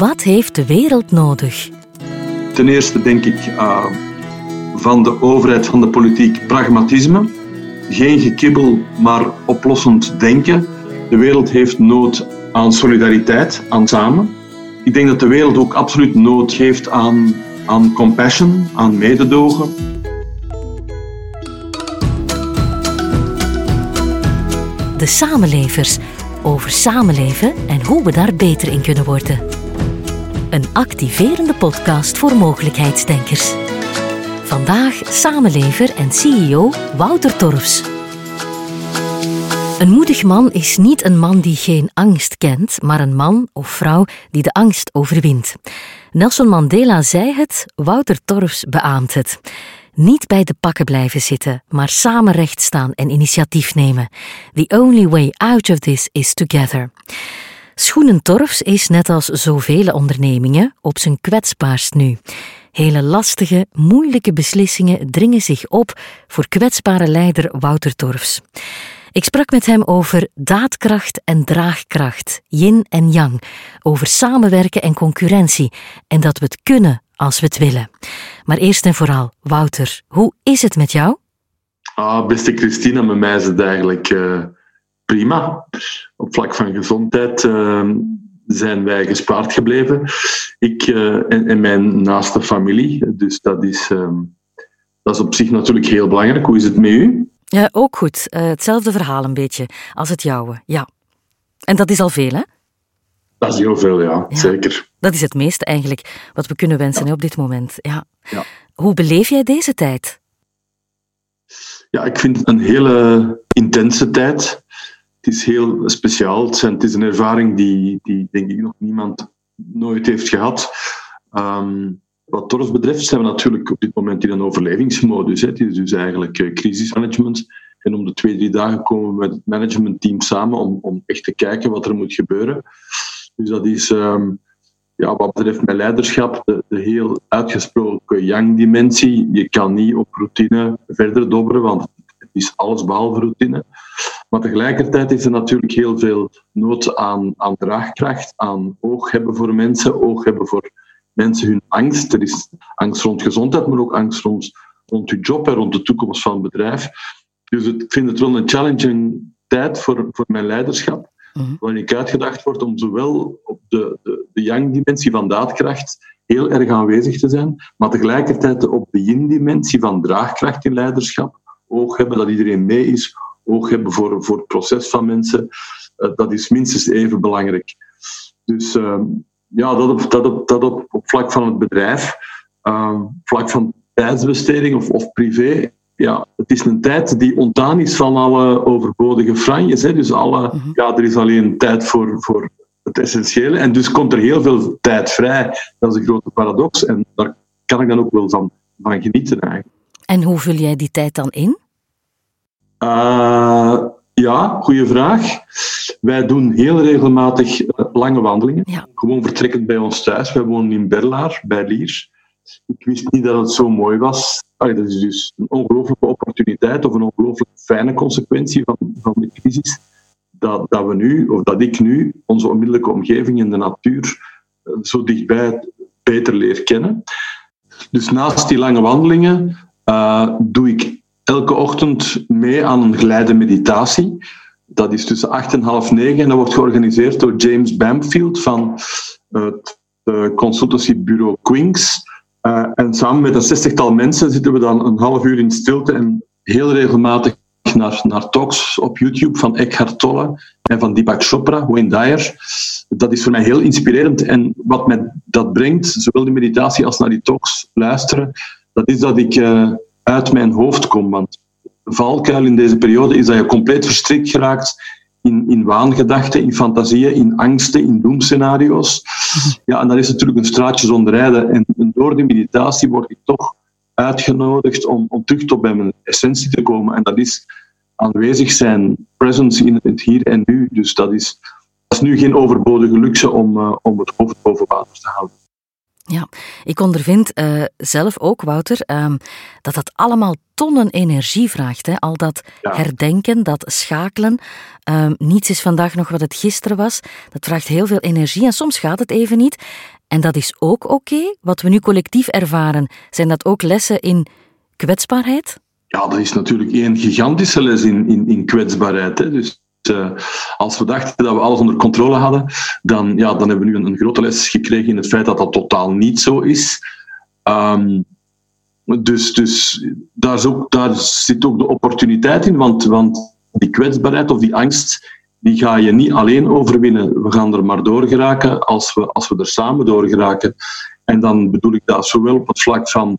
Wat heeft de wereld nodig? Ten eerste denk ik uh, van de overheid, van de politiek, pragmatisme. Geen gekibbel, maar oplossend denken. De wereld heeft nood aan solidariteit, aan samen. Ik denk dat de wereld ook absoluut nood heeft aan, aan compassion, aan mededogen. De samenlevers over samenleven en hoe we daar beter in kunnen worden. Een activerende podcast voor mogelijkheidsdenkers. Vandaag samenlever en CEO Wouter Torfs. Een moedig man is niet een man die geen angst kent, maar een man of vrouw die de angst overwint. Nelson Mandela zei het, Wouter Torfs beaamt het. Niet bij de pakken blijven zitten, maar samen recht staan en initiatief nemen. The only way out of this is together. Schoenentorfs is net als zoveel ondernemingen op zijn kwetsbaarst nu. Hele lastige, moeilijke beslissingen dringen zich op voor kwetsbare leider Wouter Torfs. Ik sprak met hem over daadkracht en draagkracht, yin en yang, over samenwerken en concurrentie en dat we het kunnen als we het willen. Maar eerst en vooral, Wouter, hoe is het met jou? Ah, beste Christina, met mij is het eigenlijk uh, prima. Op vlak van gezondheid uh, zijn wij gespaard gebleven. Ik uh, en, en, mijn naaste familie. Dus dat is, ehm, dat is op zich natuurlijk heel belangrijk. Hoe is het met u? Ja, ook goed. hetzelfde verhaal een beetje als het jouwe, ja. En dat is al veel, hè? Dat is heel veel, ja, zeker. Dat is het meeste eigenlijk wat we kunnen wensen op dit moment. Ja. ja. Hoe beleef jij deze tijd? Ja, ik vind het een hele intense tijd. Het is heel speciaal. Het, is een ervaring die, die, denk ik, nog niemand nooit heeft gehad. Um, wat Torres betreft zijn we natuurlijk op dit moment in een overlevingsmodus. Het is dus eigenlijk uh, crisismanagement. En om de twee, drie dagen komen we met het managementteam samen om, om echt te kijken wat er moet gebeuren. Dus dat is, um, ja, wat betreft mijn leiderschap, de, de heel uitgesproken yang-dimensie. Je kan niet op routine verder dobberen, want het is alles behalve routine. Maar tegelijkertijd is er natuurlijk heel veel nood aan, aan draagkracht, aan oog hebben voor mensen, oog hebben voor mensen hun angst. Er is angst rond gezondheid, maar ook angst rond, rond je job en rond de toekomst van het bedrijf. Dus ik vind het wel een challenging tijd voor, voor mijn leiderschap. -hmm. waarin ik uitgedacht word om zowel op de, de, de yang-dimensie van daadkracht heel erg aanwezig te zijn, maar tegelijkertijd op de yin-dimensie van draagkracht in leiderschap, oog hebben dat iedereen mee is, oog hebben voor, voor het proces van mensen, uh, dat is minstens even belangrijk. Dus uh, ja, dat op, dat op, dat op, op vlak van het bedrijf, uh, vlak van tijdsbesteding of, of privé, ja, het is een tijd die ontdaan is van alle overbodige franjes. Hè. Dus alle, mhm. ja, er is alleen tijd voor, voor het essentiële. En dus komt er heel veel tijd vrij. Dat is een grote paradox. En daar kan ik dan ook wel van, van genieten eigenlijk. En hoe vul jij die tijd dan in? Uh, ja, goede vraag. Wij doen heel regelmatig eh, lange wandelingen. Gewoon vertrekkend bij ons thuis. Wij wonen in Berlaar, bij Liers. Ik wist niet dat het zo mooi was. Allee, dat is dus een ongelooflijke opportuniteit of een ongelooflijk fijne consequentie van, van de crisis. Dat, dat we nu, of dat ik nu, onze onmiddellijke omgeving in de natuur eh, zo dichtbij beter leer kennen. Dus naast die lange wandelingen uh, doe ik elke ochtend mee aan een geleide meditatie. Dat is tussen acht en half negen en dat wordt georganiseerd door James Bamfield van het consultancybureau Quinks. Uh, en samen met een zestigtal mensen zitten we dan een half uur in stilte en heel regelmatig naar, naar talks op YouTube van Eckhart Tolle en van Deepak Chopra, Wayne Dyer. Dat is voor mij heel inspirerend. En wat mij dat brengt, zowel die meditatie als naar die talks luisteren, dat is dat ik uh, uit mijn hoofd kom. Want de valkuil in deze periode is dat je compleet verstrikt geraakt in, in waangedachten, in fantasieën, in angsten, in doemscenario's. Ja, en dat is natuurlijk een straatje zonder rijden. En, door die meditatie word ik toch uitgenodigd om, om terug tot bij mijn essentie te komen. En dat is aanwezig zijn, presence in het hier en nu. Dus dat is, is nu geen overbodige luxe om, uh, om het hoofd boven water te houden. Ja, ik ondervind uh, zelf ook, Wouter, um, dat dat allemaal tonnen energie vraagt. Hè? Al dat ja. herdenken, dat schakelen. Um, niets is vandaag nog wat het gisteren was. Dat vraagt heel veel energie en soms gaat het even niet. En dat is ook oké. Okay. Wat we nu collectief ervaren, zijn dat ook lessen in kwetsbaarheid? Ja, dat is natuurlijk één gigantische les in, in, in kwetsbaarheid. Hè. Dus uh, als we dachten dat we alles onder controle hadden, dan, ja, dan hebben we nu een, een grote les gekregen in het feit dat dat totaal niet zo is. Um, dus dus daar, ook, daar zit ook de opportuniteit in, want, want die kwetsbaarheid of die angst, die ga je niet alleen overwinnen. We gaan er maar door geraken als we, als we er samen door geraken. En dan bedoel ik dat zowel op het vlak van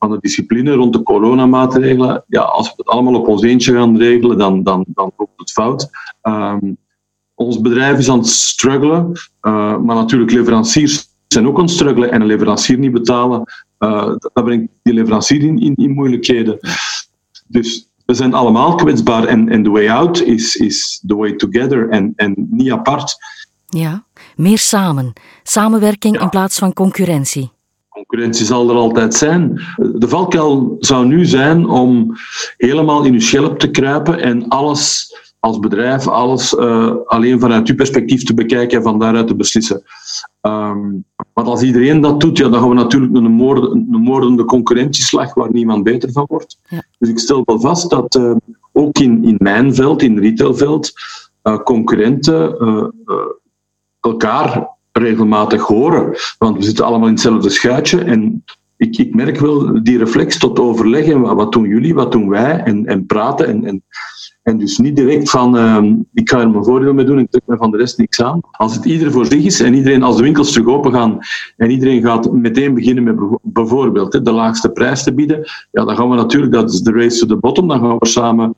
van de discipline rond de coronamaatregelen, ja, als we het allemaal op ons eentje gaan regelen, dan, dan, dan loopt het fout. Um, ons bedrijf is aan het struggelen, uh, maar natuurlijk leveranciers zijn ook aan het struggelen en een leverancier niet betalen, uh, dat brengt die leverancier in, in, in, moeilijkheden. Dus we zijn allemaal kwetsbaar en, en the way out is, is the way together en, en niet apart. Ja, meer samen. Samenwerking ja. in plaats van concurrentie. Concurrentie zal er altijd zijn. De valkuil zou nu zijn om helemaal in uw schelp te kruipen en alles als bedrijf, alles uh, alleen vanuit uw perspectief te bekijken en van daaruit te beslissen. Um, want als iedereen dat doet, ja, dan gaan we natuurlijk een, moord, een moordende concurrentieslag waar niemand beter van wordt. Ja. Dus ik stel wel vast dat uh, ook in, in mijn veld, in het retailveld, uh, concurrenten elkaar regelmatig horen. Want we zitten allemaal in hetzelfde schuitje. En ik, ik merk wel die reflex tot overleggen. Wat doen jullie, wat doen wij? En, en praten. En, en, en dus niet direct van, uh, ik ga er mijn voordeel mee doen en ik trek me van de rest niks aan. Als het ieder voor zich is en iedereen, als de winkels terug open gaan en iedereen gaat meteen beginnen met bijvoorbeeld de laagste prijs te bieden, ja, dan gaan we natuurlijk, dat is de race to the bottom, dan gaan we samen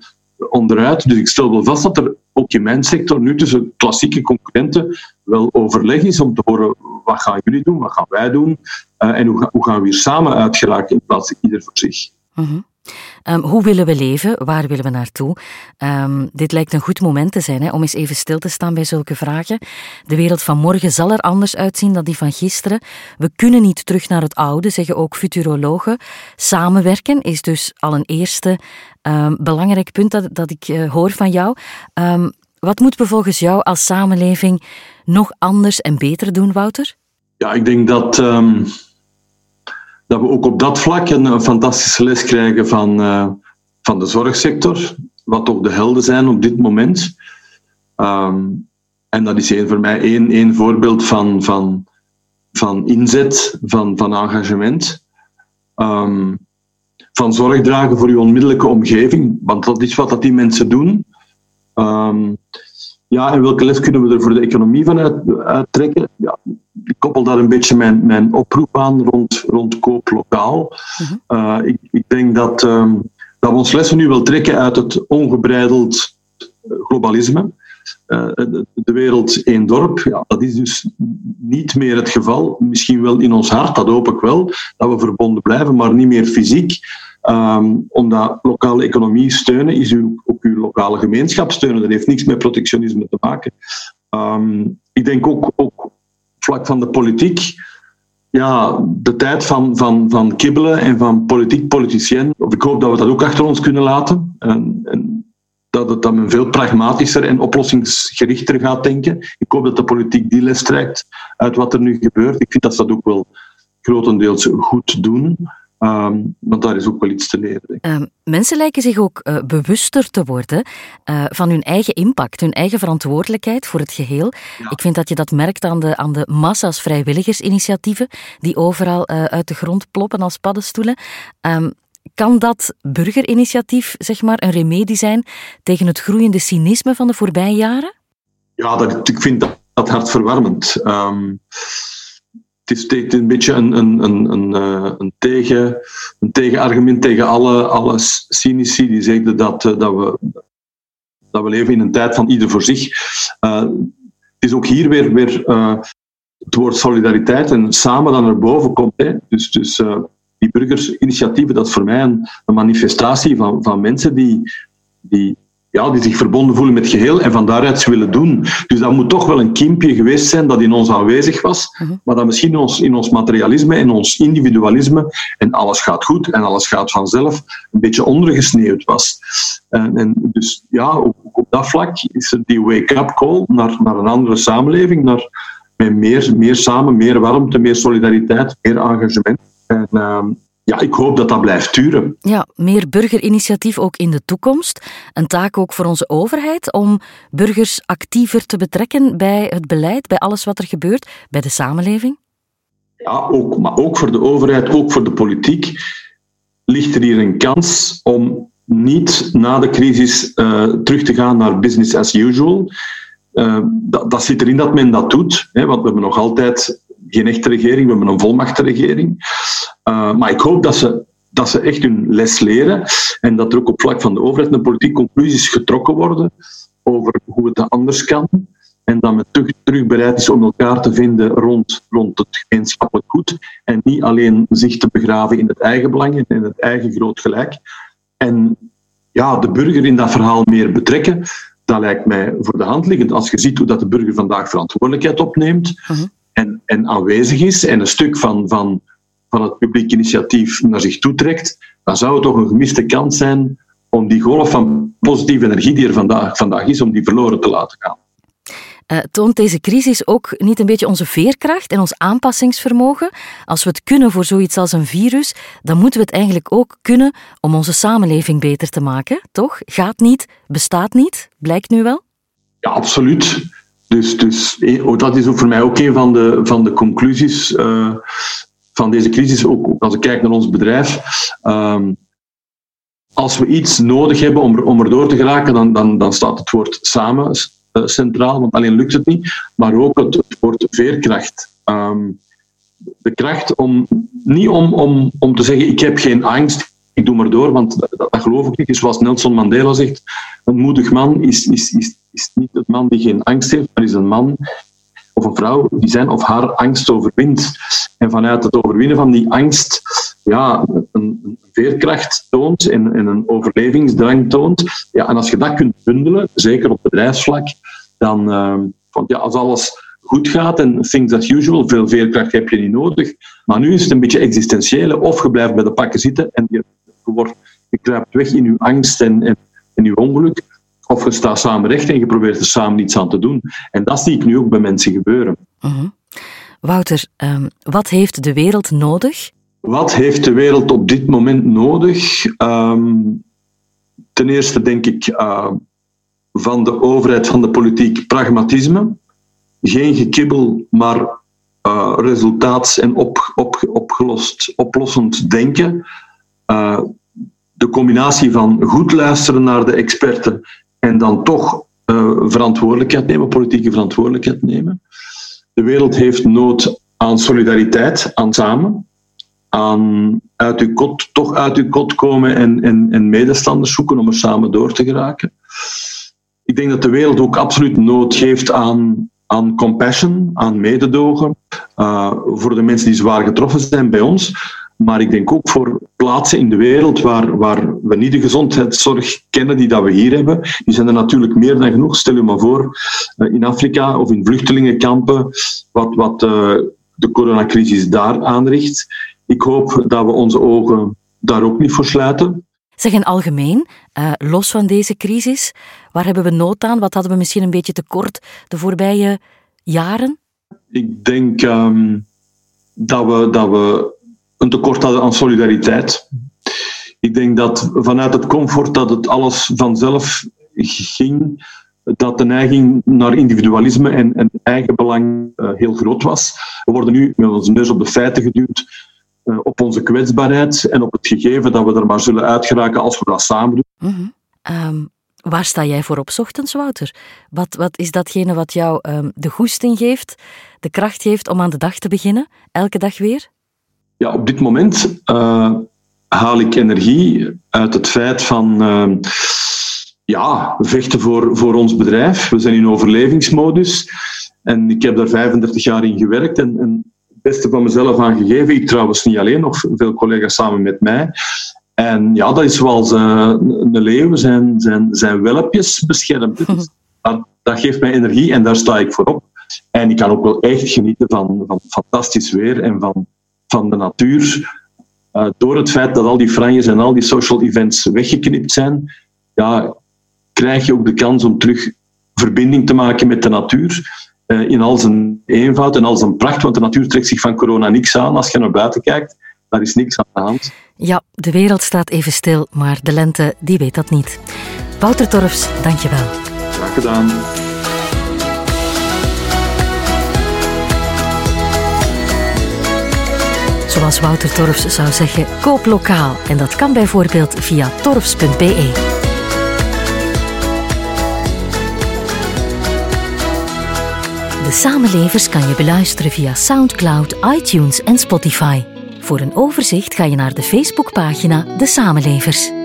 onderuit. Dus ik stel wel vast dat er ook in mijn sector nu tussen klassieke concurrenten wel overleg is om te horen wat gaan jullie doen, wat gaan wij doen uh, en hoe, hoe, gaan we hier samen uitgeraken in plaats van ieder voor zich. -hmm. Um, hoe willen we leven? Waar willen we naartoe? Um, dit lijkt een goed moment te zijn hè, om eens even stil te staan bij zulke vragen. De wereld van morgen zal er anders uitzien dan die van gisteren. We kunnen niet terug naar het oude, zeggen ook futurologen. Samenwerken is dus al een eerste um, belangrijk punt dat, dat ik uh, hoor van jou. wat moeten we volgens jou als samenleving nog anders en beter doen, Wouter? Ja, ik denk dat dat we ook op dat vlak een, fantastische les krijgen van, uh, van de zorgsector, wat toch de helden zijn op dit moment. Um, en dat is een, voor mij één, één voorbeeld van, van, van inzet, van, van engagement. Um, van zorg dragen voor uw onmiddellijke omgeving, want dat is wat dat die mensen doen. Um, ja, en welke les kunnen we er voor de economie van uit, trekken? Ja, ik koppel daar een beetje mijn, mijn oproep aan rond, rond koop lokaal. uh, ik, ik, denk dat, um, dat we ons lessen nu wel trekken uit het ongebreideld globalisme. Uh, de wereld één dorp, ja, dat is dus niet meer het geval. Misschien wel in ons hart, dat hoop ik wel, dat we verbonden blijven, maar niet meer fysiek. Um, omdat lokale economie steunen is u, ook uw lokale gemeenschap steunen. Dat heeft niks met protectionisme te maken. Um, ik denk ook, ook vlak van de politiek. Ja, de tijd van, van, van kibbelen en van politiek politicien. Ik hoop dat we dat ook achter ons kunnen laten. En, en dat, het, dat men veel pragmatischer en oplossingsgerichter gaat denken. Ik hoop dat de politiek die les trekt uit wat er nu gebeurt. Ik vind dat ze dat ook wel grotendeels goed doen. Um, want daar is ook wel iets te leren. Um, mensen lijken zich ook uh, bewuster te worden uh, van hun eigen impact, hun eigen verantwoordelijkheid voor het geheel. Ja. Ik vind dat je dat merkt aan de, aan de massa's vrijwilligersinitiatieven die overal uh, uit de grond ploppen als paddenstoelen. Um, kan dat burgerinitiatief zeg maar, een remedie zijn tegen het groeiende cynisme van de voorbije jaren? Ja, dat, ik vind dat, dat hartverwarmend. Um, is een beetje een, een, een, een, eh, tegen, een tegenargument tegen alle, alle cynici die zeggen dat, eh, dat, we, dat we leven in een tijd van ieder voor zich. Uh, het is ook hier weer, weer het woord solidariteit en samen dan naar boven komt. Hè. Dus, dus uh, die burgersinitiatieven, dat is voor mij een, een manifestatie van, van mensen die, die ja, die zich verbonden voelen met het geheel en van daaruit willen doen. Dus dat moet toch wel een kiempje geweest zijn dat in ons aanwezig was, mhm. maar dat misschien in ons, in ons materialisme en ons individualisme en alles gaat goed en alles gaat vanzelf een beetje ondergesneeuwd was. En, en dus ja, op, op, dat vlak is er die wake-up call naar, naar een andere samenleving, naar met meer, meer samen, meer warmte, meer solidariteit, meer engagement. En, uh, ja, ik hoop dat dat blijft duren. Ja, meer burgerinitiatief ook in de toekomst. Een taak ook voor onze overheid om burgers actiever te betrekken bij het beleid, bij alles wat er gebeurt, bij de samenleving? Ja, ook, maar ook voor de overheid, ook voor de politiek, ligt er hier een kans om niet na de crisis uh, terug te gaan naar business as usual. Uh, dat, dat, zit erin dat men dat doet, hè, want we hebben nog altijd geen echte regering, we hebben een volmachtenregering. Uh, maar ik hoop dat ze, dat ze echt hun les leren en dat er ook op vlak van de overheid en politiek conclusies getrokken worden over hoe het anders kan. En dat men terug, terug bereid is om elkaar te vinden rond, rond het gemeenschappelijk goed. En niet alleen zich te begraven in het eigen belang en in het eigen groot gelijk. En ja, de burger in dat verhaal meer betrekken, dat lijkt mij voor de hand liggend. Als je ziet hoe dat de burger vandaag verantwoordelijkheid opneemt, mhm en, en aanwezig is en een stuk van, van, van het publiek initiatief naar zich toetrekt, dan zou het toch een gemiste kans zijn om die golf van positieve energie die er vandaag, vandaag is, om die verloren te laten gaan. Uh, toont deze crisis ook niet een beetje onze veerkracht en ons aanpassingsvermogen? Als we het kunnen voor zoiets als een virus, dan moeten we het eigenlijk ook kunnen om onze samenleving beter te maken, toch? Gaat niet, bestaat niet, blijkt nu wel? Ja, absoluut. Dus, dus eh, oh, dat is ook voor mij ook een van de, van de conclusies uh, van deze crisis. Ook als ik kijk naar ons bedrijf. Um, als we iets nodig hebben om, om erdoor te geraken, dan, dan, dan staat het woord samen uh, centraal, want alleen lukt het niet. Maar ook het, woord veerkracht. Um, de kracht om, niet om, om, om te zeggen, ik heb geen angst, ik doe maar door, want dat, geloof ik niet. Dus zoals Nelson Mandela zegt, een moedig man is, is, is, is niet een man die geen angst heeft, maar is een man of een vrouw die zijn of haar angst overwint. En vanuit het overwinnen van die angst ja, een, een veerkracht toont en, en, een overlevingsdrang toont. Ja, en als je dat kunt bundelen, zeker op bedrijfsvlak, dan, uh, want ja, als alles goed gaat en things as usual, veel veerkracht heb je niet nodig. Maar nu is het een beetje existentiële, of je blijft bij de pakken zitten en je, wordt, je kruipt weg in je angst en, en, en je ongeluk. Of je staat samen recht en je probeert er samen iets aan te doen. En dat zie ik nu ook bij mensen gebeuren. Uh Wouter, um, wat heeft de wereld nodig? Wat heeft de wereld op dit moment nodig? Um, ten eerste denk ik uh, van de overheid, van de politiek, pragmatisme. Geen gekibbel, maar uh, resultaats- en op, op, opgelost, oplossend denken. Uh, de combinatie van goed luisteren naar de experten en dan toch uh, verantwoordelijkheid nemen, politieke verantwoordelijkheid nemen. De wereld heeft nood aan solidariteit, aan samen, aan uit uw kot, toch uit uw kot komen en, en, en medestanders zoeken om er samen door te geraken. Ik denk dat de wereld ook absoluut nood heeft aan, aan compassion, aan mededogen, uh, voor de mensen die zwaar getroffen zijn bij ons. Maar ik denk ook voor plaatsen in de wereld waar, waar we niet de gezondheidszorg kennen die dat we hier hebben. Die zijn er natuurlijk meer dan genoeg. Stel je maar voor, eh, in Afrika of in vluchtelingenkampen, wat, wat uh, de coronacrisis daar aanricht. Ik hoop dat we onze ogen daar ook niet voor sluiten. Zeg in algemeen, uh, los van deze crisis, waar hebben we nood aan? Wat hadden we misschien een beetje tekort de voorbije jaren? Ik denk um, dat, we, dat we een tekort hadden aan solidariteit. Ik denk dat vanuit het comfort dat het alles vanzelf ging, dat de neiging naar individualisme en, en eigenbelang uh, heel groot was. We worden nu met onze neus op de feiten geduwd, uh, op onze kwetsbaarheid en op het gegeven dat we er maar zullen uitgeraken als we dat samen doen. -hmm. um, waar sta jij voor op ochtends, Wouter? Wat, wat is datgene wat jou um, de goesting geeft, de kracht geeft om aan de dag te beginnen, elke dag weer? Ja, op dit moment uh, haal ik energie uit het feit van uh, ja, vechten voor, voor ons bedrijf. We zijn in overlevingsmodus en ik heb daar 35 jaar in gewerkt en, en het beste van mezelf aan gegeven. Ik trouwens niet alleen, nog veel collega's samen met mij. En ja, dat is zoals uh, een leeuw zijn, zijn, zijn welpjes beschermt. Dus dat, dat, geeft mij energie en daar sta ik voor op. En ik kan ook wel echt genieten van, van fantastisch weer en van, van de natuur. Uh, door het feit dat al die franjes en al die social events weggeknipt zijn, ja, krijg je ook de kans om terug verbinding te maken met de natuur. Uh, in al zijn eenvoud en al zijn pracht, want de natuur trekt zich van corona niks aan als je naar buiten kijkt. Daar is niks aan de hand. Ja, de wereld staat even stil, maar de lente die weet dat niet. Wouter Torfs, dankjewel. Graag gedaan. Zoals Wouter Torfs zou zeggen, koop lokaal. En dat kan bijvoorbeeld via torfs.be. De Samenlevers kan je beluisteren via Soundcloud, iTunes en Spotify. Voor een overzicht ga je naar de Facebookpagina De Samenlevers.